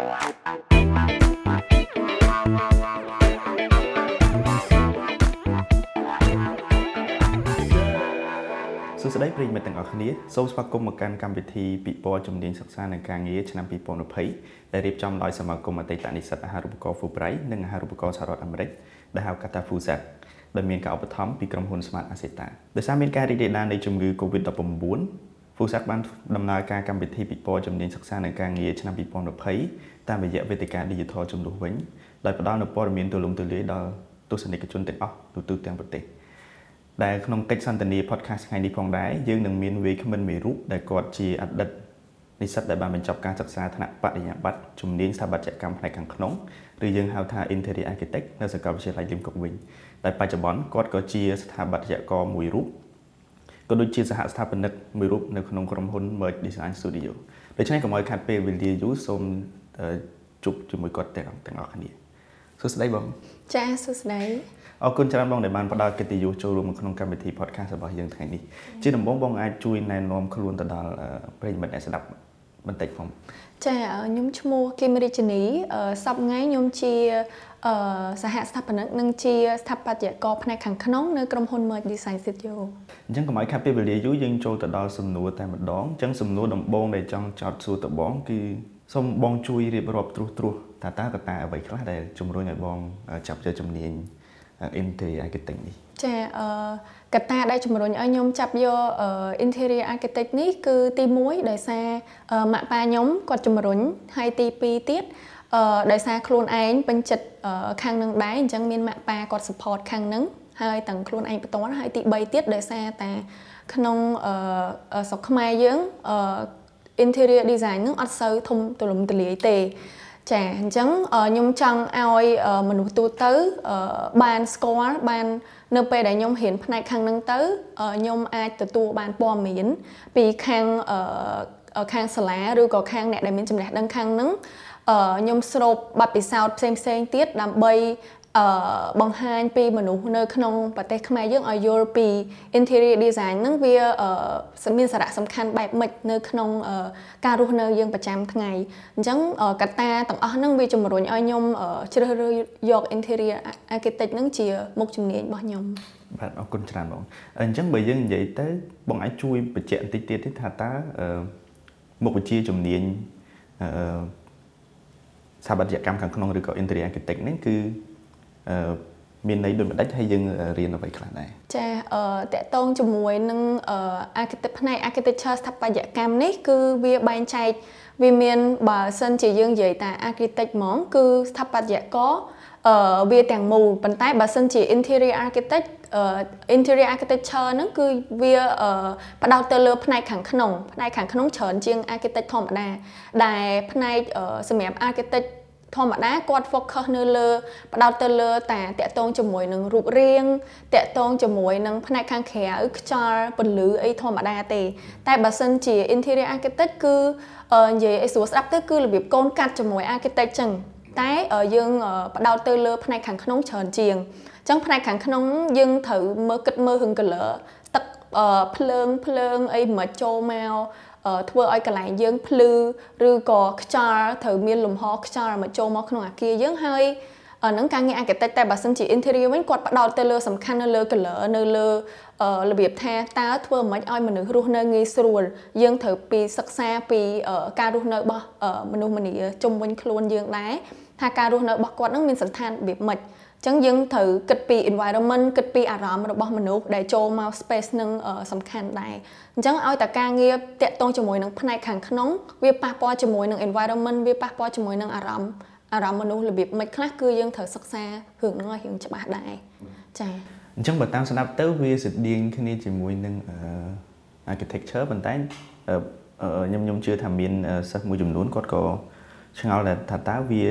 សួស្តីប្រិយមិត្តទាំងអស់គ្នាសូមស្វាគមន៍មកកាន់កម្មវិធីពិព័រណ៍ជំនាញសិក្សានិងការងារឆ្នាំ2020ដែលរៀបចំដោយសមាគមអតីតនិស្សិតអាហារូបករណ៍ Fulbright និងអាហារូបករណ៍សហរដ្ឋអាមេរិកដែលហៅកាត់ថា FUSAC ដែលមានការឧបត្ថម្ភពីក្រុមហ៊ុន Smart Aseta ដោយសារមានការរីករាលដាលនៃជំងឺ Covid-19 FUSAC បានដំណើរការកម្មវិធីពិព័រណ៍ជំនាញសិក្សានិងការងារឆ្នាំ2020តាមរយៈវេទិកា Digital ជំនួសវិញដោយផ្ដល់នូវព័ត៌មានទូលំទូលាយដល់ទស្សនិកជនទាំងអស់ទូទាំងប្រទេសដែលក្នុងកិច្ចសន្ទនា podcast ថ្ងៃនេះផងដែរយើងនឹងមានវាគ្មិនមួយរូបដែលគាត់ជាអតីតនិស្សិតដែលបានបញ្ចប់ការសិក្សាថ្នាក់បរិញ្ញាបត្រជំនាញស្ថាបត្យកម្មផ្នែកខាងក្នុងឬយើងហៅថា Interior Architect នៅសាកលវិទ្យាល័យលីមគុកវិញដែលបច្ចុប្បន្នគាត់ក៏ជាស្ថាបត្យករមួយរូប ក៏ដូចជាសហស្ថាបនិកមួយរូបនៅក្នុងក្រុមហ៊ុន Merge Design Studio ដូច្នេះកុំឲ្យខាត់ពេលវេលាយូរសូមជួបជាមួយគាត់ទាំងទាំងអស់គ្នាសួស្តីបងចាសួស្តីអរគុណច្រើនបងដែលបានផ្ដល់កិត្តិយសចូលរួមក្នុងកម្មវិធី podcast របស់យើងថ្ងៃនេះជាដំបូងបងអាចជួយណែនាំខ្លួនទៅដល់ប្រិយមិត្តអ្នកស្ដាប់បន្តិចផងចាខ្ញុំឈ្មោះគឹមរាជនីសប្តាហ៍ថ្ងៃខ្ញុំជា សហស្ថាបនិកនិងជាស្ថាបត្យករផ្នែកខាងក្នុងនៅក្រុមហ៊ុន Merge Design Studio អញ្ចឹងកុំឲ្យខាត់ពេលវេលាយូរយើងចូលទៅដល់សំណួរតែម្ដងអញ្ចឹងសំណួរដំបូងដែលចង់ចោទសួរទៅបងគឺសូមបងជួយរៀបរាប់ត្រួសត្រាសតើតើកត្តាអ្វីខ្លះដែលជំរុញឲ្យបងចាប់យកជំនាញ interior architect នេះចាអឺកត្តាដែលជំរុញឲ្យខ្ញុំចាប់យក interior architect នេះគឺទី1ដោយសារម៉ាក់ប៉ាខ្ញុំគាត់ជំរុញហើយទី2ទៀត អឺដោយសារខ្លួនឯងពេញចិត្តខាងនឹងដែរអញ្ចឹងមានម៉ាក់ប៉ាគាត់ support ខាងនឹងហើយទាំងខ្លួនឯងបន្ទាន់ហើយទី3ទៀតដោយសារតែក្នុងស្រុកខ្មែរយើង interior design នឹងអត់សូវធំទូលំទូលាយទេចាអញ្ចឹងខ្ញុំចង់ឲ្យមនុស្សទូទៅបានស្គាល់បាននៅពេលដែលខ្ញុំរៀនផ្នែកខាងហ្នឹងទៅខ្ញុំអាចទទួលបានព័ត៌មានពីខាងខាងសាលាឬក៏ខាងអ្នកដែលមានចំណេះដឹងខាងហ្នឹង ខ្ញុំស្រូបបទពិសោធន៍ផ្សេងផ្សេងទៀតដើម្បីអឺបង្ហាញពីមនុស្សនៅក្នុងប្រទេសខ្មែរយើងឲ្យយល់ពី interior design ហ្នឹងវាមានសារៈសំខាន់បែបម៉េចនៅក្នុងការរស់នៅយើងប្រចាំថ្ងៃអញ្ចឹងកត្តាទាំងអស់ហ្នឹងវាជំរុញឲ្យខ្ញុំជ្រើសរើសយក interior architect ហ្នឹងជាមុខជំនាញរបស់ខ្ញុំបាទអរគុណច្រើនបងអញ្ចឹងបើយើងនិយាយទៅបងអាចជួយបញ្ជាក់បន្តិចទៀតទេថាតើមុខវិជ្ជាជំនាញអឺ ស្ថាបត្យកម្មខាងក្នុងឬក៏ interior architect នេះគឺមានន័យដូចម្ដេចហើយយើងរៀនអ្វីខ្លះដែរចាអឺតកតងជាមួយនឹងអឺ architect ផ្នែក architecture ស្ថាបត្យកម្មនេះគឺវាបែងចែកវាមានបើសិនជាយើងនិយាយតែ architect ហ្មងគឺស្ថាបត្យករអឺ វាទាំងមូលប៉ុន្តែបើសិនជា interior architect interior architecture ហ្នឹងគឺវាផ្ដោតទៅលើផ្នែកខាងក្នុងផ្នែកខាងក្នុងច្រើនជាង architect ធម្មតាដែលផ្នែកសម្រាប់ architect ធម្មតាគាត់ focus នៅលើផ្ដោតទៅលើតែតាក់ទងជាមួយនឹងរូបរាងតាក់ទងជាមួយនឹងផ្នែកខាងក្រៅខ្យល់ពន្លឺអីធម្មតាទេ តែបើសិនជា interior architect គឺនិយាយឲ្យស្រួលស្ដាប់ទៅគឺរបៀបកូនកាត់ជាមួយ architect ចឹង តែយើងផ្ដោតទៅលើផ្នែកខាងក្នុងច្រើនជាងអញ្ចឹងផ្នែកខាងក្នុងយើងត្រូវមើលគិតមើលរឿង color ទឹកភ្លើងភ្លើងអីមិនចូលមកធ្វើឲ្យកន្លែងយើងភ្លឺឬក៏ខ្យល់ត្រូវមានលំហខ្យល់មកចូលមកក្នុងអាគារយើងហើយហ្នឹងការងារ architect តែបើសិនជា interior វិញគាត់ផ្ដោតទៅលើសំខាន់នៅលើ color នៅលើរបៀបថាតើធ្វើមិនឲ្យមនុស្សរស់នៅងាយស្រួលយើងត្រូវពីសិក្សាពីការរស់នៅរបស់មនុស្សម្នាជុំវិញខ្លួនយើងដែរថាការរស់នៅរបស់គាត់នឹងមានសន្តានរបៀបម៉េចចឹងយើងត្រូវគិតពី environment គិតពីអារម្មណ៍របស់មនុស្សដែលចូលមក space នឹងសំខាន់ដែរអញ្ចឹងឲ្យតែការងារតាក់ទងជាមួយនឹងផ្នែកខាងក្នុងវាប៉ះពាល់ជាមួយនឹង environment វាប៉ះពាល់ជាមួយនឹងអារម្មណ៍ អារម្មណ៍មនុស្សរបៀបមិនខ្លះគឺយើងត្រូវសិក្សារឿងហ្នឹងឲ្យរៀងច្បាស់ដែរចា៎អញ្ចឹងបើតាមស្ដាប់ទៅវាស្តៀងគ្នាជាមួយនឹង architecture ប៉ុន្តែខ្ញុំខ្ញុំជឿថាមានសិស្សមួយចំនួនគាត់ក៏ឆ្ងល់ថាតើវា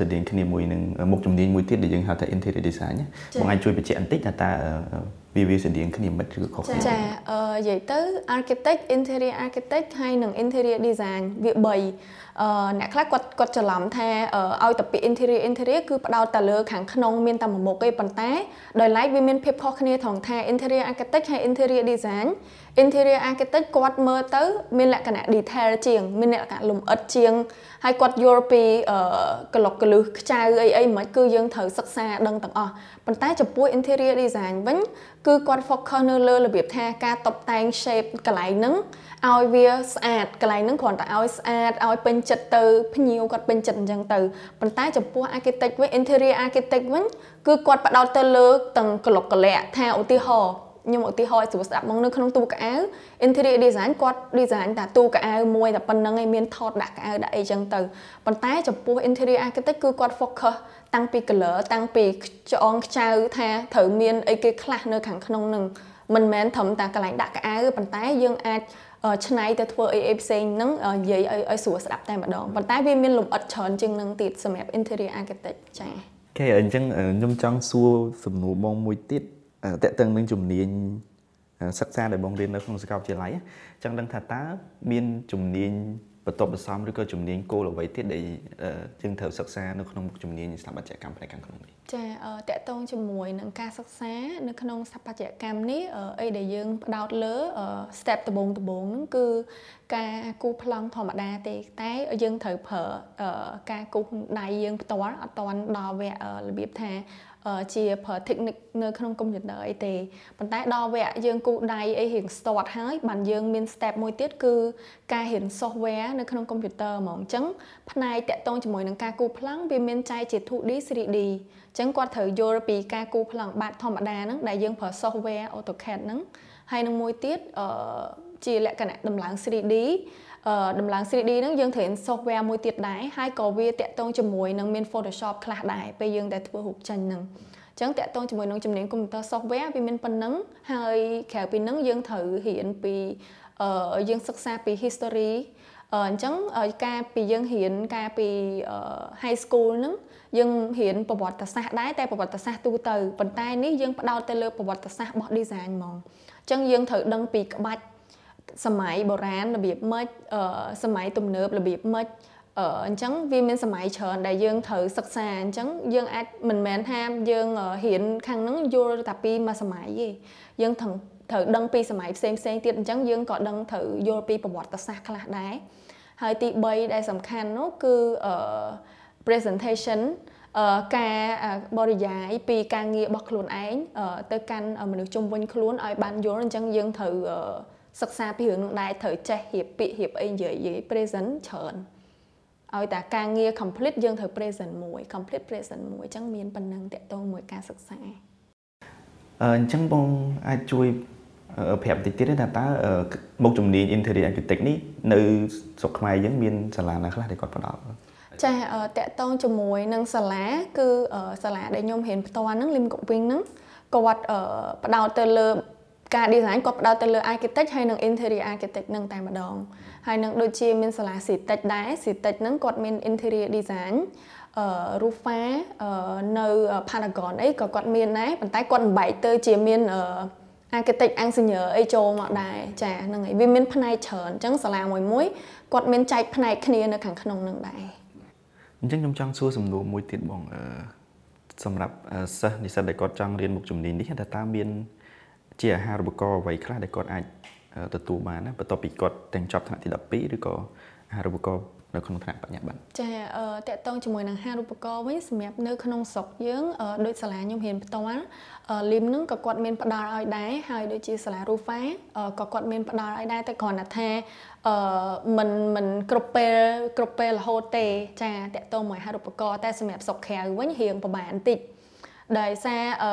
ស្តៀងគ្នាមួយនឹងមុខជំនាញមួយទៀតដែលយើងហៅថា interior design បងអាចជួយបញ្ជាក់បន្តិចថាតើ វាវាស្តៀងគ្នាមិនឬខុសគ្នាចាអឺនិយាយទៅ architect interior architect ហើយនិង interior design វា3អឺអ្នកខ្លះគាត់គាត់ច្រឡំថាឲ្យតែពាក្យ interior interior គឺផ្ដោតតែលើខាងក្នុងមានតែមួយមុខទេប៉ុន្តែដោយឡែកវាមានភាពខុសគ្នាត្រង់ថា interior architect ហើយ interior design interior architect គាត់មើលទៅមានលក្ខណៈ detail ជាង មានលក្ខណៈលម្អិតជាងហើយគាត់យល់ពីក្លុកក្លឹះខ្ចៅអីអីមិនគឺយើងត្រូវសិក្សាដឹងទាំងអស់ប៉ុន្តែចំពោះ interior design វិញគឺគាត់ focus នៅលើរបៀបថាការតុបតែង shape កន្លែងហ្នឹងឲ្យវាស្អាតកន្លែងហ្នឹងគ្រាន់តែឲ្យស្អាតឲ្យពេញចិត្តទៅភ្ញៀវគាត់ពេញចិត្តអញ្ចឹងទៅប៉ុន្តែចំពោះ architect វិញ interior architect វិញគឺគាត់ផ្ដោតទៅលើទាំងក្លុកកលៈថាឧទាហរណ៍ ខ្ញុំឧទាហរណ៍ស្រួលស្ដាប់មកនៅក្នុងទូកៅអៅ interior design គាត់ design តែទូកៅអៅមួយតែប៉ុណ្្នឹងឯងមានថតដាក់កៅអៅដាក់អីចឹងទៅប៉ុន្តែចំពោះ interior architect គឺគាត់ focus តាំងពី color តាំងពីច្អងខ្ចៅថាត្រូវមានអីគេខ្លះនៅខាងក្នុងនឹងមិនមែនត្រឹមតែកន្លែងដាក់កៅអៅប៉ុន្តែយើងអាចឆ្នៃទៅធ្វើអីអីផ្សេងហ្នឹងនិយាយឲ្យឲ្យស្រួលស្ដាប់តែម្ដងប៉ុន្តែវាមានលម្អិតច្រើនជាងនឹងទៀតសម្រាប់ interior architect ចា៎គេអញ្ចឹងខ្ញុំចង់សួរសំណួរបងមួយទៀត តកតឹងនឹងជំនាញសិក្សាដែលបងរៀននៅក្នុងសាកលវិទ្យាល័យអញ្ចឹងដឹងថាតើមានជំនាញបន្ទាប់បន្សំឬក៏ជំនាញគោលអ្វីទៀតដែលយើងត្រូវសិក្សានៅក្នុងជំនាញស្ថាបត្យកម្មផ្នែកខាងក្នុងនេះចាតកតងជាមួយនឹងការសិក្សានៅក្នុងស្ថាបត្យកម្មនេះអីដែលយើងផ្ដោតលើ step ដំបូងដំបូងហ្នឹងគឺការគូប្លង់ធម្មតាទេតែយើងត្រូវប្រើការគូដៃយើងផ្ទាល់អត់តាន់ដល់វគ្គរបៀបថាជាប្រើ technique នៅក្នុង computer អីទេប៉ុន្តែដល់វគ្គយើងគូដៃអីរៀង start ហើយបានយើងមាន step មួយទៀតគឺការរៀន software នៅក្នុង computer ហ្មងអញ្ចឹងផ្នែកតាក់ទងជាមួយនឹងការគូប្លង់វាមានចែកជា 2D 3D អញ្ចឹងគាត់ត្រូវយល់ពីការគូប្លង់បែបធម្មតាហ្នឹងដែលយើងប្រើ software AutoCAD ហ្នឹងហើយនឹងមួយទៀតអឺជាលក្ខណៈដំឡើង 3D អឺដំឡើង 3D ហ្នឹងយើងត្រូវ software មួយទៀតដែរហើយក៏វាតាក់ទងជាមួយនឹងមាន Photoshop ខ្លះដែរពេលយើងតែធ្វើរូបចេញហ្នឹងអញ្ចឹងតាក់ទងជាមួយនឹងជំនាញ computer software វាមានប៉ុណ្ណឹងហើយក្រៅពីហ្នឹងយើងត្រូវរៀនពីអឺយើងសិក្សាពី history អញ្ចឹងការពីយើងរៀនការពី high school ហ្នឹងយើងរៀនប្រវត្តិសាស្ត្រដែរតែប្រវត្តិសាស្ត្រទូទៅប៉ុន្តែនេះយើងផ្ដោតទៅលើប្រវត្តិសាស្ត្ររបស់ design ហ្មងអញ្ចឹងយើងត្រូវដឹងពីក្បាច់សម័យបុរាណរបៀបម៉េចសម័យទំនើបរបៀបម៉េចអញ្ចឹងវាមានសម័យច្រើនដែលយើងត្រូវសិក្សាអញ្ចឹងយើងអាចមិនមែនថាយើងរៀនខាងហ្នឹងយល់តែពីមួយសម័យទេយើងត្រូវត្រូវដឹងពីសម័យផ្សេងផ្សេងទៀតអញ្ចឹងយើងក៏ដឹងត្រូវយល់ពីប្រវត្តិសាស្ត្រខ្លះដែរ ហើយទី3ដែលសំខាន់នោះគឺ presentation ការបរិយាយពីការងាររបស់ខ្លួនឯងទៅកាន់មនុស្សជុំវិញខ្លួនឲ្យបានយល់អញ្ចឹងយើងត្រូវសិក្សាពីរឿងនឹងដែរត្រូវចេះរៀបពាក្យរៀបអីនិយាយនិយាយ present ច្រើនឲ្យតែការងារ complete យើងត្រូវ present មួយ complete present មួយអញ្ចឹងមានប៉ុណ្ណឹងតកតងមួយការសិក្សាអញ្ចឹងបងអាចជួយ ប្រាប់តិចទៀតថាតើមុខជំនាញ interior architect នេះនៅស្រុកខ្មែរយើងមានសាលាណាខ្លះដែលគាត់ផ្ដល់ចាតកតងជាមួយនឹងសាលាគឺសាលាដែលខ្ញុំរៀនផ្ទាល់ហ្នឹងលឹមកវិញហ្នឹងគាត់ផ្ដោតទៅលើការ design គាត់ផ្ដោតទៅលើ architect ហើយនិង interior architect នឹងតែម្ដងហើយនឹងដូចជាមានសាលា CTEC ដែរ CTEC ហ្នឹងគាត់មាន interior design អឺ Rufa អឺនៅ Pentagon អីក៏គាត់មានដែរប៉ុន្តែគាត់បែកទៅជាមានអឺ architect engineer អីចូលមកដែរចាហ្នឹងហើយវាមានផ្នែកច្រើនអញ្ចឹងសាលាមួយមួយគាត់មានចែកផ្នែកគ្នានៅខាងក្នុងហ្នឹងដែរអញ្ចឹងខ្ញុំចង់សួរសំណួរមួយទៀតបងអឺសម្រាប់សិស្សនិស្សិតដែលគាត់ចង់រៀនមុខជំនាញនេះតើតើមាន ជាអាហារូបករណ៍អ្វីខ្លះដែលគាត់អាចទទួលបានណាបន្ទាប់ពីគាត់ទាំងចប់ថ្នាក់ទី12ឬក៏អាហារូបករណ៍ នៅក្នុងថ្នាក់បញ្ញាបត្រចាតកតងជាមួយនឹងហារូបករណ៍វិញសម្រាប់នៅក្នុងស្រុកយើងដូចសាលាខ្ញុំរៀនផ្ទាល់លីមនឹងក៏គាត់មានផ្ដល់ឲ្យដែរហើយដូចជាសាលារូហ្វាក៏គាត់មានផ្ដល់ឲ្យដែរតែគ្រាន់តែថាអឺមិនមិនគ្រប់ពេលគ្រប់ពេលរហូតទេចាតកតងមួយហារូបករណ៍តែសម្រាប់ស្រុកក្រៅវិញរៀងប្រហែលបន្តិច ដោយសារអឺ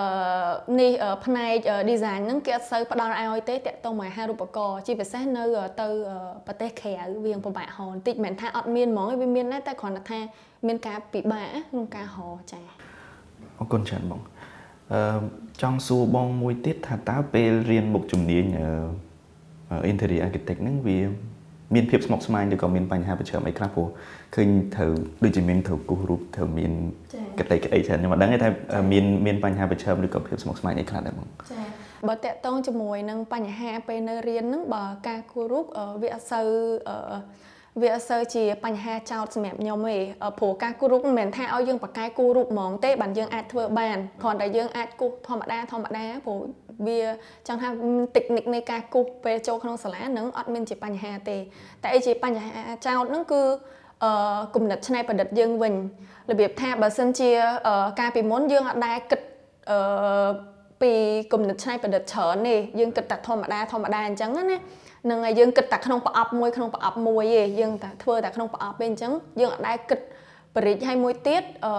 នេះផ្នែក design ហ្នឹងគេអត់សូវផ្ដល់ឲ្យទេតាក់ទងមកអាហារូបករណ៍ជាពិសេសនៅទៅប្រទេសក្រៅវាពិបាកហៅបន្តិចមិនថាអត់មានហ្មងវាមានដែរតែគ្រាន់តែថាមានការពិបាកក្នុងការហៅចាអរគុណច្រើនបងអឺចង់សួរបងមួយទៀតថាតើពេលរៀនមុខជំនាញ interior architect ហ្នឹងវាមានភាពស្មុគស្មាញឬក៏មានបញ្ហាប្រឈមអីខ្លះព្រោះ ឃើញត្រូវដូចជាមានត្រូវគូសរូបត្រូវមានកតិក្តីច្រើនខ្ញុំមិនដឹងទេថាមានមានបញ្ហាប្រឈមឬក៏ភាពស្មុគស្មាញអីខ្លះដែរបងចាបើតកតងជាមួយនឹងបញ្ហាពេលនៅរៀនហ្នឹងបើការគូររូបវាអត់សូវវាអត់សូវជាបញ្ហាចោតសម្រាប់ខ្ញុំទេព្រោះការគូររូបមិនមែនថាឲ្យយើងបកកែគូររូបហ្មងទេបានយើងអាចធ្វើបានគ្រាន់តែយើងអាចគូសធម្មតាធម្មតាព្រោះវាចង់ថាតិចនិកនៃការគូសពេលចូលក្នុងសាលានឹងអត់មានជាបញ្ហាទេតែអីជាបញ្ហាចោតហ្នឹងគឺ អឺគំនិតច្នៃប្រឌិតយើងវិញរបៀបថាបើសិនជាការពីមុនយើងអត់ដែរគិតអឺពីគំនិតច្នៃប្រឌិតច្រើនទេយើងគិតតែធម្មតាធម្មតាអញ្ចឹងណានឹងហើយយើងគិតតែក្នុងប្រអប់មួយក្នុងប្រអប់មួយទេយើងតែធ្វើតែក្នុងប្រអប់ទេអញ្ចឹងយើងអត់ដែរគិតបរិយាឲ្យមួយទៀតអឺ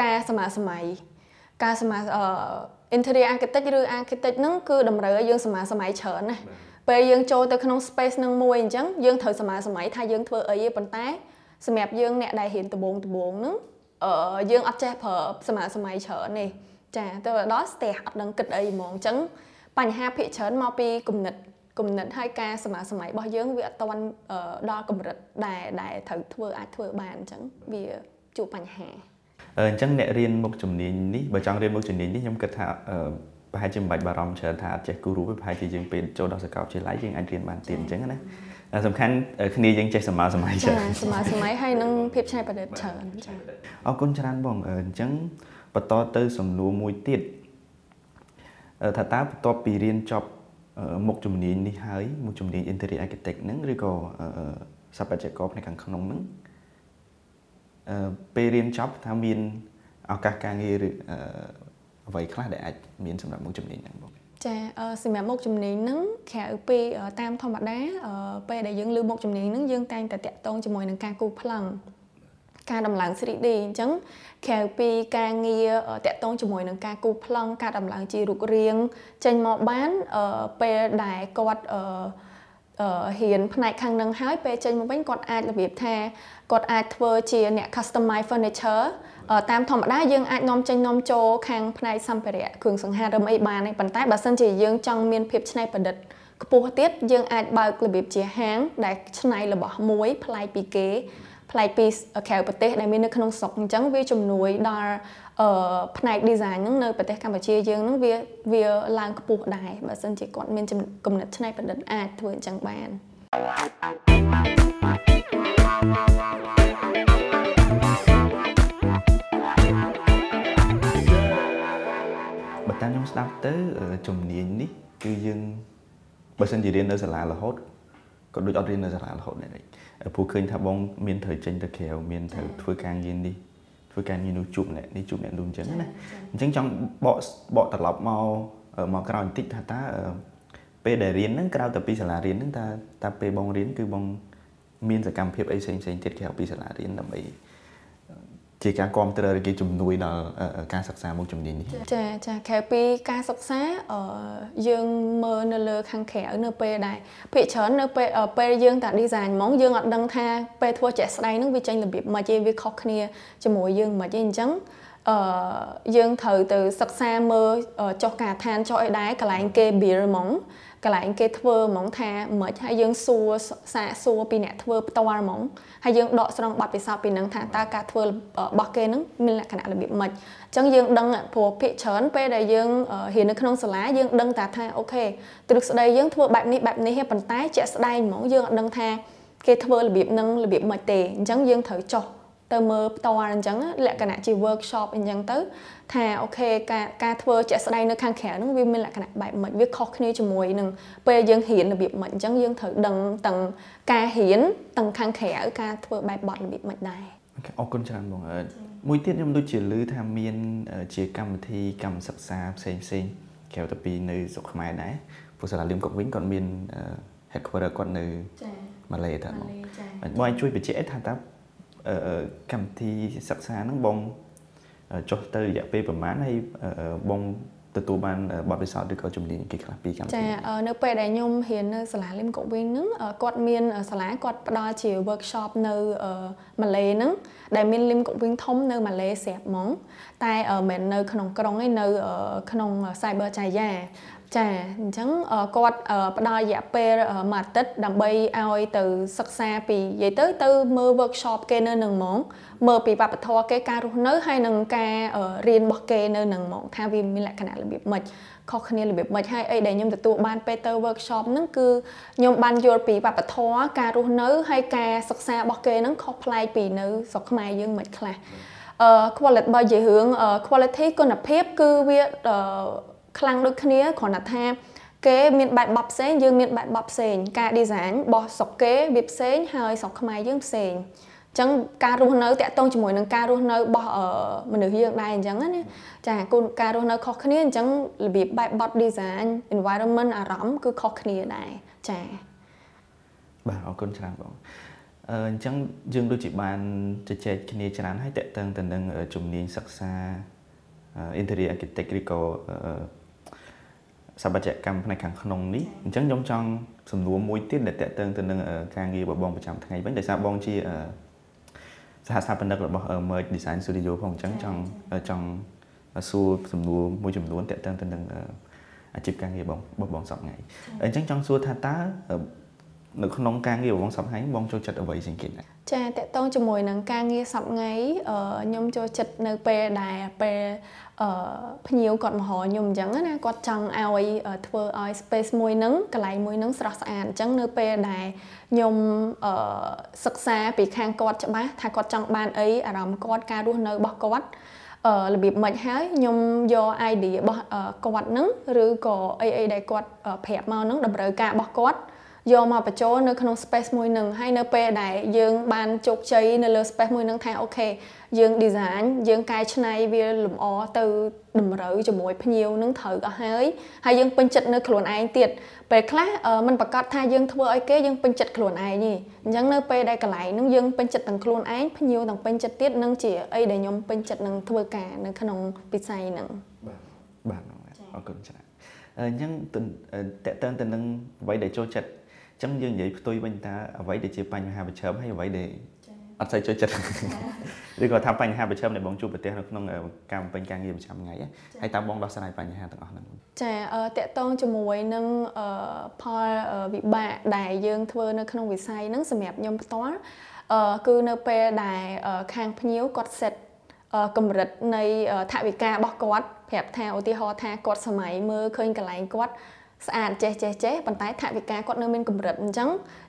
ការសមាសម័យការសមាអឺ interior architect ឬ architect ហ្នឹងគឺតម្រូវឲ្យយើងសមាសម័យច្រើនណាពេលយើងចូលទៅក្នុង space នឹងមួយអញ្ចឹងយើងត្រូវសមាសម័យថាយើងធ្វើអីទេប៉ុន្តែ សម្រាប់យើងអ្នកដែលរៀនដំបងដំបងហ្នឹងអឺយើងអត់ចេះប្រើសមាសម័យច្រើនទេចាទៅដល់ស្ទះអត់ដឹងគិតអីហ្មងអញ្ចឹងបញ្ហាភាគច្រើនមកពីគំនិតគំនិតហើយការសមាសម័យរបស់យើងវាអត់ទាន់ដល់កម្រិតដែលដែលត្រូវធ្វើអាចធ្វើបានអញ្ចឹងវាជួបបញ្ហាអញ្ចឹងអ្នករៀនមុខជំនាញនេះបើចង់រៀនមុខជំនាញនេះខ្ញុំគិតថាប្រហែលជាមិនបាច់បារម្ភច្រើនថាអត់ចេះគូរូប្រហែលជាយើងពេលចូលដល់សាកលវិទ្យាល័យយើងអាចរៀនបានទៀតអញ្ចឹងណា សំខាន់គ្នាយើងចេះសម័យសម័យច្រើនសម័យសម័យហើយនឹងភាពច្នៃប្រឌិតច្រើនចាអរគុណច្រើនបងអញ្ចឹងបន្តទៅសំណួរមួយទៀតថាតើបន្ទាប់ពីរៀនចប់មុខជំនាញនេះហើយមុខជំនាញ Interior Architect ហ្នឹងឬក៏ស្ថាបត្យករផ្នែកខាងក្នុងហ្នឹងអឺពេលរៀនចប់ថាមានឱកាសការងារឬអ្វីខ្លះដែលអាចមានសម្រាប់មុខជំនាញហ្នឹងបង ចាសម្រាប់មុខជំនាញហ្នឹងក្រៅពីតាមធម្មតាពេលដែលយើងលើមុខជំនាញហ្នឹងយើងតែងតែតាក់ទងជាមួយនឹងការគូប្លង់ការដំឡើង 3D អញ្ចឹងក្រៅពីការងារតាក់ទងជាមួយនឹងការគូប្លង់ការដំឡើងជារូបរាងចេញមកបានពេលដែលគាត់ហ៊ានផ្នែកខាងនឹងហើយពេលចេញមកវិញគាត់អាចរបៀបថាគាត់អាចធ្វើជាអ្នក customize furniture តាមធម្មតាយើងអាចនាំចេញនាំចូលខាងផ្នែកសម្ភារៈគ្រឿងសង្ហារឹមអីបានទេប៉ុន្តែបើសិនជាយើងចង់មានភាពច្នៃប្រឌិតខ្ពស់ទៀតយើងអាចបើករបៀបជាហាងដែលច្នៃរបស់មួយប្លែកពីគេប្លែកពីក្រៅប្រទេសដែលមាននៅក្នុងស្រុកអញ្ចឹងវាជំនួយដល់អឺផ្នែក design ហ្នឹងនៅប្រទេសកម្ពុជាយើងហ្នឹងវាវាឡើងខ្ពស់ដែរបើមិនជាគាត់មានគំនិតច្នៃប្រឌិតអាចធ្វើអញ្ចឹងបានបើ ទៅជំនាញនេះគឺយើងបើសិនជារៀននៅសាលារហូតក៏ដូចអត់រៀននៅសាលារហូតដែរព្រោះឃើញថាបងមានត្រូវចេញទៅក្រៅមានត្រូវធ្វើការងារនេះធ្វើការងារនោះជួបអ្នកនេះជួបអ្នកនោះអញ្ចឹងណាអញ្ចឹងចង់បកបកត្រឡប់មកមកក្រោយបន្តិចថាតើពេលដែលរៀនហ្នឹងក្រៅតែពីសាលារៀនហ្នឹងតើតើពេលបងរៀនគឺបងមានសកម្មភាពអីផ្សេងផ្សេងទៀតក្រៅពីសាលារៀនដើម្បី ជាការគ្រប់គ្រងឬគេជំនួយដល់ការសិក្សាមុខជំនាញនេះចាចាក្រៅពីការសិក្សាយើងមើលនៅលើខាងក្រៅនៅពេលដែរភាគច្រើននៅពេលពេលយើងតា design ហ្មងយើងអត់ដឹងថាពេលធ្វើជាក់ស្ដែងហ្នឹងវាចេញរបៀបមិនទេវាខុសគ្នាជាមួយយើងមិនទេអញ្ចឹងអឺយើងត្រូវទៅសិក្សាមើលចុះកាឋានចុះអីដែរកន្លែងគេ build ហ្មង កន្លែងគេធ្វើហ្មងថាមិនហើយយើងសួរសាកសួរពីអ្នកធ្វើផ្ទាល់ហ្មងហើយយើងដកស្រង់បទពិសោធន៍ពីនឹងថាតើការធ្វើរបស់គេនឹងមានលក្ខណៈរបៀបម៉េចអញ្ចឹងយើងដឹងព្រោះភាគច្រើនពេលដែលយើងរៀននៅក្នុងសាលាយើងដឹងតែថាអូខេទ្រឹស្ដីយើងធ្វើបែបនេះបែបនេះប៉ុន្តែជាក់ស្ដែងហ្មងយើងអត់ដឹងថាគេធ្វើរបៀបនឹងរបៀបម៉េចទេអញ្ចឹងយើងត្រូវចោះ ទៅមើលផ្ទាល់អញ្ចឹងលក្ខណៈជា workshop អញ្ចឹងទៅថាអូខេការការធ្វើជាក់ស្ដែងនៅខាងក្រៅហ្នឹងវាមានលក្ខណៈបែបម៉េចវាខុសគ្នាជាមួយនឹងពេលយើងរៀនរបៀបម៉េចអញ្ចឹងយើងត្រូវដឹងទាំងការរៀនទាំងខាងក្រៅការធ្វើបែបបត់របៀបម៉េចដែរអរគុណច្រើនបងមួយទៀតខ្ញុំដូចជាឮថាមានជាកម្មវិធីកម្មសិក្សាផ្សេងផ្សេងក្រៅទៅពីនៅស្រុកខ្មែរដែរព្រោះសាលាលឹមកុកវិញគាត់មាន headquarter គាត់នៅម៉ាឡេតាបងបងអាចជួយបញ្ជាក់ថាតើ កម្មវិធីសិក្សាហ្នឹងបងចុះទៅរយៈពេលប្រហែលហើយបងទទួលបានបទពិសោធន៍ឬក៏ជំនាញគេខ្លះពីកម្មវិធីចានៅពេលដែលខ្ញុំរៀននៅសាលាលឹមកុកវិញហ្នឹងគាត់មានសាលាគាត់ផ្ដល់ជា workshop នៅម៉ាឡេហ្នឹងដែលមានលឹមកុកវិញធំនៅម៉ាឡេស្រាប់ហ្មងតែមិននៅក្នុងក្រុងឯនៅក្នុង Cyber Jaya ចាអញ្ចឹងគាត់ផ្ដល់រយៈពេលមួយអាទិត្យដើម្បីឲ្យទៅសិក្សាពីនិយាយទៅទៅមើល workshop គេនៅនឹងហ្មងមើលពីវប្បធម៌គេការរស់នៅហើយនឹងការរៀនរបស់គេនៅនឹងហ្មងថាវាមានលក្ខណៈរបៀបម៉េចខុសគ្នារបៀបម៉េចហើយអីដែលខ្ញុំទទួលបានពេលទៅ workshop ហ្នឹងគឺខ្ញុំបានយល់ពីវប្បធម៌ការរស់នៅហើយការសិក្សារបស់គេហ្នឹងខុសប្លែកពីនៅស្រុកខ្មែរយើងមិនខ្លះអឺ quality បើនិយាយរឿង quality គុណភាពគឺវា ខ្លាំងដូចគ្នាគ្រាន់តែថាគេមានបែបបបផ្សេងយើងមានបែបបបផ្សេងការ design របស់ស្រុកគេវាផ្សេងហើយស្រុកខ្មែរយើងផ្សេងអញ្ចឹងការរស់នៅតាក់ទងជាមួយនឹងការរស់នៅរបស់មនុស្សយើងដែរអញ្ចឹងណាចាគោលការរស់នៅខុសគ្នាអញ្ចឹងរបៀបបែបបត់ design environment អារម្មណ៍គឺខុសគ្នាដែរចាបាទអរគុណច្រើនបងអញ្ចឹងយើងដូចជាបានជជែកគ្នាច្រើនហើយតកតឹងទៅនឹងជំនាញសិក្សា interior architect ឬក៏ សបច្ចាកម្មផ្នែកខាងក្នុងនេះអញ្ចឹងខ្ញុំចង់សំណួរមួយទៀតដែលតកតឹងទៅនឹងការងាររបស់បងប្រចាំថ្ងៃវិញដោយសារបងជាសហស្ថាបនិករបស់ Merge Design Studio ផងអញ្ចឹងចង់ចង់សួរសំណួរមួយចំនួនតកតឹងទៅនឹងអាជីពការងារបងរបស់បងសប្តាហ៍ថ្ងៃអញ្ចឹងចង់សួរថាតើនៅក្នុងការងាររបស់បងសប្តាហ៍ថ្ងៃបងចូលចិត្តអ្វីជាងគេណាចាតកតងជាមួយនឹងការងារសប្តាហ៍ថ្ងៃខ្ញុំចូលចិត្តនៅពេលដែលពេល អឺភ្ញៀវគាត់មកហៅខ្ញុំអញ្ចឹងណាគាត់ចង់ឲ្យធ្វើឲ្យ space មួយហ្នឹងកន្លែងមួយហ្នឹងស្រស់ស្អាតអញ្ចឹងនៅពេលដែលខ្ញុំអឺសិក្សាពីខាងគាត់ច្បាស់ថាគាត់ចង់បានអីអារម្មណ៍គាត់ការរស់នៅរបស់គាត់អឺរបៀបមិនហើយខ្ញុំយក idea របស់គាត់ហ្នឹងឬក៏អីអីដែលគាត់ប្រាប់មកហ្នឹងតម្រូវការរបស់គាត់ យកមកបញ្ចូលនៅក្នុង space មួយនឹងហើយនៅពេលដែលយើងបានជោគជ័យនៅលើ space មួយនឹងថាអូខេយើង design យើងកែច្នៃវាលម្អទៅតម្រូវជាមួយភ្ញៀវនឹងត្រូវអស់ហើយហើយយើងពេញចិត្តនៅខ្លួនឯងទៀតពេលខ្លះมันប្រកាសថាយើងធ្វើឲ្យគេយើងពេញចិត្តខ្លួនឯងទេអញ្ចឹងនៅពេលដែលកន្លែងហ្នឹងយើងពេញចិត្តទាំងខ្លួនឯងភ្ញៀវទាំងពេញចិត្តទៀតនឹងជាអីដែលខ្ញុំពេញចិត្តនឹងធ្វើការនៅក្នុងវិស័យហ្នឹងបាទបាទអរគុណច្រើនអញ្ចឹងតកតើទៅនឹងអ្វីដែលចូលចិត្ត ចឹងយើងនិយាយផ្ទុយវិញថាអ្វីដែលជាបញ្ហាប្រឈមហើយអ្វីដែលអត់សូវចូលចិត្តឬក៏ថាបញ្ហាប្រឈមដែលបងជួបប្រទះនៅក្នុងការបំពេញការងារប្រចាំថ្ងៃហើយតើបងដោះស្រាយបញ្ហាទាំងអស់ហ្នឹងចាតកតងជាមួយនឹងផលវិបាកដែលយើងធ្វើនៅក្នុងវិស័យហ្នឹងសម្រាប់ខ្ញុំផ្ទាល់គឺនៅពេលដែលខាងភ្ញៀវគាត់សេតកម្រិតនៃថវិការបស់គាត់ប្រាប់ថាឧទាហរណ៍ថាគាត់សម័យមើលឃើញកន្លែងគាត់ ស្អាតចេះចេះចេះប៉ុន្តែថវិកាគាត់នៅមានកម្រិតអញ្ចឹង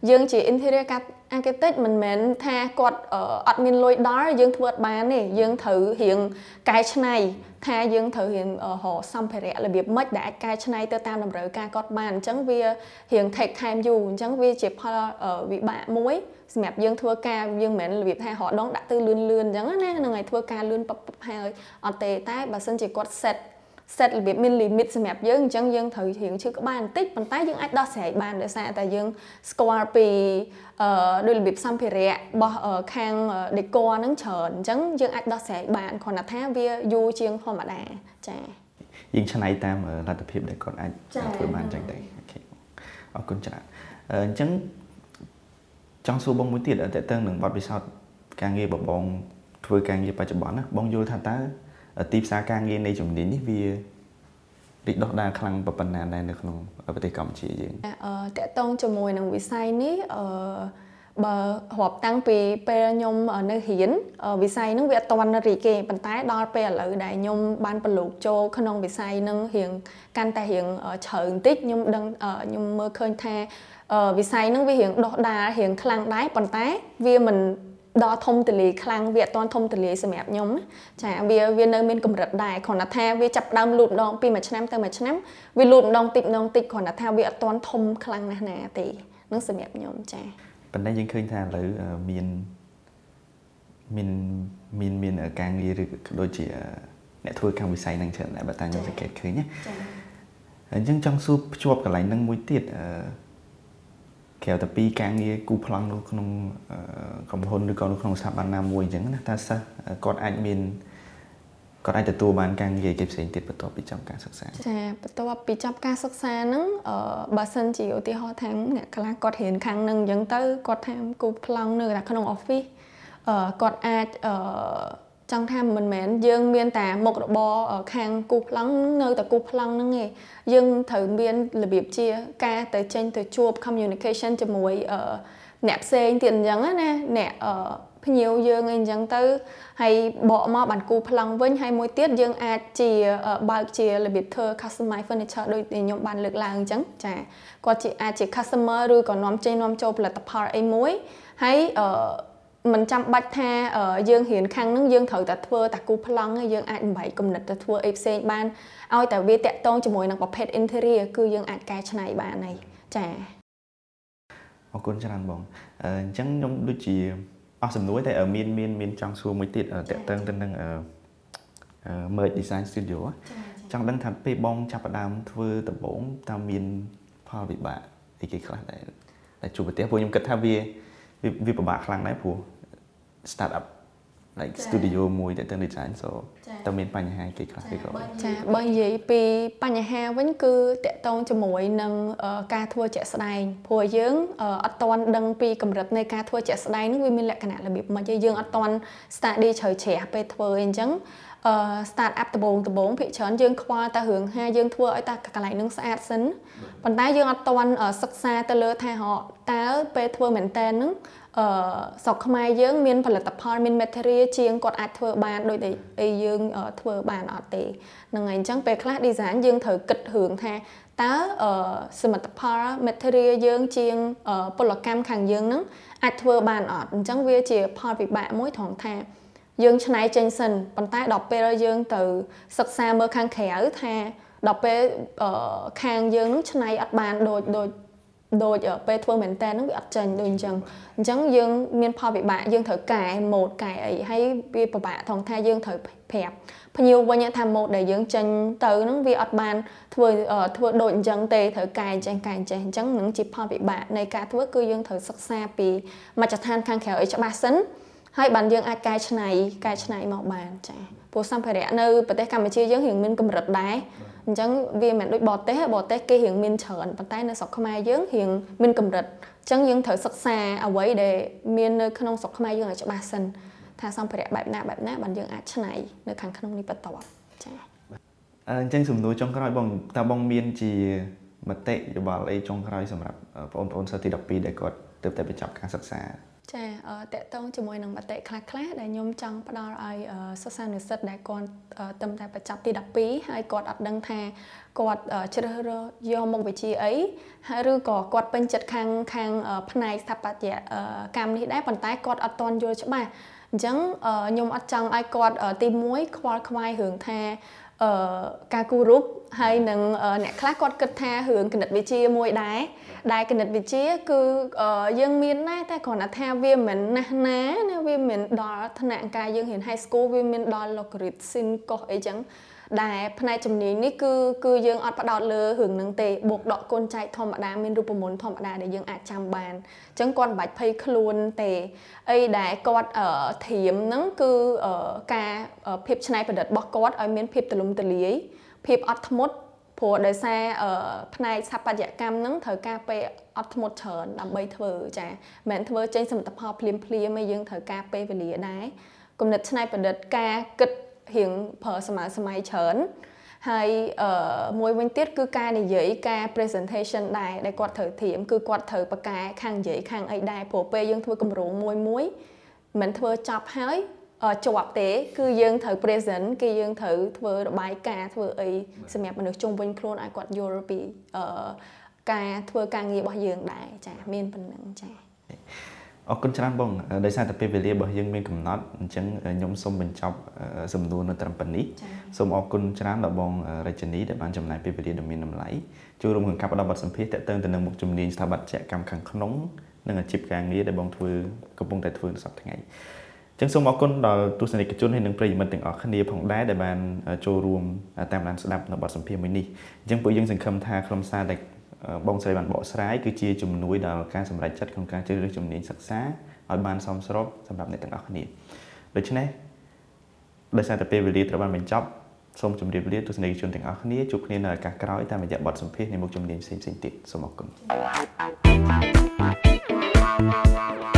យើងជា interior architect មិនមែនថាគាត់អត់មានលុយដល់យើងធ្វើអត់បានទេយើងត្រូវរៀងកែច្នៃថាយើងត្រូវរៀងរកសម្ភារៈរបៀបម៉េចដែលអាចកែច្នៃទៅតាមតម្រូវការគាត់បានអញ្ចឹងវារៀង take time យូរអញ្ចឹងវាជាផលវិបាកមួយសម្រាប់យើងធ្វើការយើងមិនមែនរបៀបថារកដងដាក់ទៅលឿនលឿនអញ្ចឹងណាហ្នឹងហើយធ្វើការលឿនប៉បហើយអត់ទេតែបើសិនជាគាត់ set set របៀបមាន limit សម្រាប់យើងអញ្ចឹងយើងត្រូវរៀងឈឺក្បាលបន្តិចប៉ុន្តែយើងអាចដោះស្រាយបានដោយសារតែយើងស្គាល់ពីអឺដោយរបៀបសម្ភារៈរបស់ខាង decor ហ្នឹងច្រើនអញ្ចឹងយើងអាចដោះស្រាយបានគ្រាន់តែថាវាយូរជាងធម្មតាចា៎យើងឆ្នៃតាមលទ្ធភាពដែលគាត់អាចធ្វើបានអញ្ចឹងទៅអូខេអរគុណច្រើនអញ្ចឹងចង់សួរបងមួយទៀតតើតើនឹងបទពិសោធន៍ការងារបងធ្វើការងារបច្ចុប្បន្នណាបងយល់ថាតើ ទីផ្សារការងារនៃជំនាញនេះវារីកដុះដាលខ្លាំងប៉ុណ្ណាដែរនៅក្នុងប្រទេសកម្ពុជាយើងអឺតកតងជាមួយនឹងវិស័យនេះអឺបើរាប់តាំងពីពេលខ្ញុំនៅរៀនវិស័យហ្នឹងវាអត់ទាន់រីកទេប៉ុន្តែដល់ពេលឥឡូវដែលខ្ញុំបានប្រឡូកចូលក្នុងវិស័យហ្នឹងរៀងកាន់តែរៀងច្រើនបន្តិចខ្ញុំដឹងខ្ញុំមើលឃើញថាវិស័យហ្នឹងវារៀងដុះដាលរៀងខ្លាំងដែរប៉ុន្តែវាមិន ដល់ធំទលាយខ្លាំងវាអត់ទាន់ធំទលាយសម្រាប់ខ្ញុំចាវាវានៅមានកម្រិតដែរគ្រាន់តែថាវាចាប់ដើមលូតម្ដងពីមួយឆ្នាំទៅមួយឆ្នាំវាលូតម្ដងតិចម្ដងតិចគ្រាន់តែថាវាអត់ទាន់ធំខ្លាំងណាស់ណាទេនឹងសម្រាប់ខ្ញុំចាប៉ុន្តែយើងឃើញថាឥឡូវមានមានមានមានការងារឬដូចជាអ្នកធ្វើកម្មវិស័យនឹងច្រើនដែរបើតាខ្ញុំសង្កេតឃើញណាអញ្ចឹងចង់សួរភ្ជាប់កន្លែងហ្នឹងមួយទៀតអឺ ក្រៅតែពីការងារគូប្លង់នៅក្នុងក្រុមហ៊ុនឬក៏នៅក្នុងស្ថាប័នណាមួយអញ្ចឹងណាតើសិស្សគាត់អាចមានគាត់អាចទទួលបានការងារគេផ្សេងទៀតបន្ទាប់ពីចប់ការសិក្សាចាបន្ទាប់ពីចប់ការសិក្សាហ្នឹងអឺបើសិនជាឧទាហរណ៍ថាអ្នកខ្លះគាត់រៀនខាងហ្នឹងអញ្ចឹងទៅគាត់ថាគូប្លង់នៅក្នុង office អឺគាត់អាចអឺ ចង់ថាមិនមែនយើងមានតែមុខរបរខាងគូប្លង់នៅតែគូប្លង់ហ្នឹងឯងយើងត្រូវមានរបៀបជាការទៅចេញទៅជួប communication ជាមួយអ្នកផ្សេងទៀតអញ្ចឹងណាអ្នកភ្ញៀវយើងអីអញ្ចឹងទៅហើយបកមកបានគូប្លង់វិញហើយមួយទៀតយើងអាចជាបើកជារបៀបធ្វើ customize furniture ដូចខ្ញុំបានលើកឡើងអញ្ចឹងចាគាត់ជាអាចជា customer ឬក៏នាំចេញនាំចូលផលិតផលអីមួយហើយអឺ មិនចាំបាច់ថាយើងរៀនខាងហ្នឹងយើងត្រូវតែធ្វើតាគូប្លង់យើងអាចបំបែកគំនិតទៅធ្វើអីផ្សេងបានឲ្យតែវាតាក់ទងជាមួយនឹងប្រភេទ interior គឺយើងអាចកែច្នៃបានហើយចាអរគុណច្រើនបងអញ្ចឹងខ្ញុំដូចជាអស់សំណួរតែមានមានមានចង់សួរមួយទៀតតាក់ទងទៅនឹងអឺ merge design studio ចង់ដឹងថាពេលបងចាប់ផ្ដើមធ្វើដំបូងតើមានផលវិបាកអីគេខ្លះដែរតែជួបប្រទេសពួកខ្ញុំគិតថាវាវាពិបាកខ្លាំងដែរព្រោះ start up like studio មួយតែទៅ design so តើមានបញ្ហាគេខ្លះគេក៏ចាបើនិយាយពីបញ្ហាវិញគឺតកតងជាមួយនឹងការធ្វើជាក់ស្ដែងព្រោះយើងអត់ទាន់ដឹងពីកម្រិតនៃការធ្វើជាក់ស្ដែងនឹងវាមានលក្ខណៈរបៀបម៉េចយើងអត់ទាន់ study ជ្រៅជ្រះពេលធ្វើអញ្ចឹងអឺ start up ដំបូងដំបូងភាគច្រើនយើងខ្វល់តែរឿងហាយើងធ្វើឲ្យតែកន្លែងនឹងស្អាតសិនប៉ុន្តែយើងអត់ទាន់សិក្សាទៅលើថាតើពេលធ្វើមែនតើនឹង អឺស្រុកខ្មែរយើងមានផលិតផលមាន material ជាងគាត់អាចធ្វើបានដោយតែអីយើងធ្វើបានអត់ទេហ្នឹងហើយអញ្ចឹងពេលខ្លះ design យើងត្រូវគិតរឿងថាតើសមិទ្ធផល material យើងជាងពលកម្មខាងយើងហ្នឹងអាចធ្វើបានអត់អញ្ចឹងវាជាផលវិបាកមួយត្រង់ថាយើងឆ្នៃចេញសិនប៉ុន្តែដល់ពេលយើងទៅសិក្សាមើលខាងក្រៅថាដល់ពេលខាងយើងនឹងឆ្នៃអត់បានដូចដូច ដូចពេលធ្វើមែនតើនឹងវាអត់ចាញ់ដូចអញ្ចឹងអញ្ចឹងយើងមានផលវិបាកយើងត្រូវកែម៉ូដកែអីហើយវាពិបាកថងថាយើងត្រូវប្រាប់ភ្ញៀវវិញថាម៉ូដដែលយើងចេញទៅនឹងវាអត់បានធ្វើធ្វើដូចអញ្ចឹងទេត្រូវកែចេះកែចេះអញ្ចឹងនឹងជាផលវិបាកនៃការធ្វើគឺយើងត្រូវសិក្សាពីមជ្ឈដ្ឋានខាងក្រៅឲ្យច្បាស់សិនហើយបានយើងអាចកែច្នៃកែច្នៃមកបានចា៎ព្រោះសម្ភារៈនៅប្រទេសកម្ពុជាយើងរៀងមានកម្រិតដែរអញ្ចឹងវាមិនដូចបរទេសបរទេសគេរៀងមានច្រើនប៉ុន្តែនៅស្រុកខ្មែរយើងរៀងមានកម្រិតអញ្ចឹងយើងត្រូវសិក្សាអ្វីដែលមាននៅក្នុងស្រុកខ្មែរយើងឲ្យច្បាស់សិនថាសម្ភារៈបែបណាបែបណាបានយើងអាចច្នៃនៅខាងក្នុងនេះបន្តចា៎អញ្ចឹងសំណួរចុងក្រោយបងតើបងមានជាមតិយោបល់អីចុងក្រោយសម្រាប់បងប្អូនសិស្សទី12ដែលគាត់ទើបតែបញ្ចប់ការសិក្សា ចាតកតងជាមួយនឹងមតិខ្លះខ្លះដែលខ្ញុំចង់ផ្ដល់ឲ្យសិស្សានុសិស្សដែលគាត់ទៅតែបញ្ចប់ទី12ហើយគាត់អត់ដឹងថាគាត់ជ្រើសរើសយកមុខវិជ្ជាអីហើយឬក៏គាត់ពេញចិត្តខាងខាងផ្នែកស្ថាបត្យកម្មនេះដែរប៉ុន្តែគាត់អត់ទាន់យល់ច្បាស់អញ្ចឹងខ្ញុំអត់ចង់ឲ្យគាត់ទី1ខ្វល់ខ្វាយរឿងថា អឺការគូររូបហើយនឹងអ្នកខ្លះគាត់គិតថារឿងគណិតវិទ្យាមួយដែរដែលគណិតវិទ្យាគឺយើងមានដែរតែគ្រាន់តែថាវាមិនណាស់ណាណាវាមិនដល់ថ្នាក់ការយើងរៀន high school វាមានដល់ logarithm sin cos អីចឹង ដែលផ្នែកជំនាញនេះគឺគឺយើងអត់ផ្ដោតលើរឿងហ្នឹងទេបូកដកគុណចែកធម្មតាមានរូបមន្តធម្មតាដែលយើងអាចចាំបានអញ្ចឹងគាត់មិនបាច់ភ័យខ្លួនទេអីដែលគាត់ធៀមហ្នឹងគឺការភាពច្នៃប្រឌិតរបស់គាត់ឲ្យមានភាពទូលំទូលាយភាពអត់ធ្មត់ព្រោះដោយសារផ្នែកស្ថាបត្យកម្មហ្នឹងត្រូវការពេលអត់ធ្មត់ច្រើនដើម្បីធ្វើចាមិនមែនធ្វើចេញសមិទ្ធផលភ្លាមភ្លាមឯងយើងត្រូវការពេលវេលាដែរគំនិតច្នៃប្រឌិតការគិត រៀងប្រើសម័យសម័យច្រើនហើយអឺមួយវិញទៀតគឺការនិយាយការ presentation ដែរដែលគាត់ត្រូវធៀមគឺគាត់ត្រូវបកកែខាងនិយាយខាងអីដែរព្រោះពេលយើងធ្វើកម្រងមួយមួយមិនធ្វើចប់ហើយជាប់ទេ គឺយើងត្រូវ present គឺយើងត្រូវធ្វើរបាយការណ៍ធ្វើអីសម្រាប់មនុស្សជុំវិញខ្លួនឲ្យគាត់យល់ពីការធ្វើការងាររបស់យើងដែរចាមានប៉ុណ្ណឹងចា អរគុណច្រើនបងដោយសារតែពេលវេលារបស់យើងមានកំណត់អញ្ចឹងខ្ញុំសូមបញ្ចប់សំណួរនៅត្រឹមប៉ុណ្នេះសូមអរគុណច្រើនដល់បងរជនីដែលបានចំណាយពេលវេលាដ៏មានតម្លៃចូលរួមក្នុងការផ្ដល់បទសម្ភាសន៍ទាក់ទងទៅនឹងមុខជំនាញស្ថាបត្យកម្មខាងក្នុងនិងអាជីពការងារដែលបងធ្វើកំពុងតែធ្វើនៅសប្តាហ៍ថ្ងៃចឹងសូមអរគុណដល់ទស្សនិកជនហើយនិងប្រិយមិត្តទាំងអស់គ្នាផងដែរដែលបានចូលរួមតាមដានស្ដាប់នៅបទសម្ភាសន៍មួយនេះអញ្ចឹងពួកយើងសង្ឃឹមថាខ្លឹមសារដែល បងស្រីបានបកស្រាយគឺជាជំនួយដល់ការសម្រេចចិត្តក្នុងការជ្រើសរើសជំនាញសិក្សាឲ្យបានសមស្របសម្រាប់អ្នកទាំងអស់គ្នាដូច្នេះដោយសារតែពេលវេលាត្រូវបានបញ្ចប់សូមជម្រាបលាទស្សនិកជនទាំងអស់គ្នាជួបគ្នានៅឱកាសក្រោយតាមរយៈបទសម្ភាសន៍នៃមុខជំនាញផ្សេងៗទៀតសូមអរគុណ thank you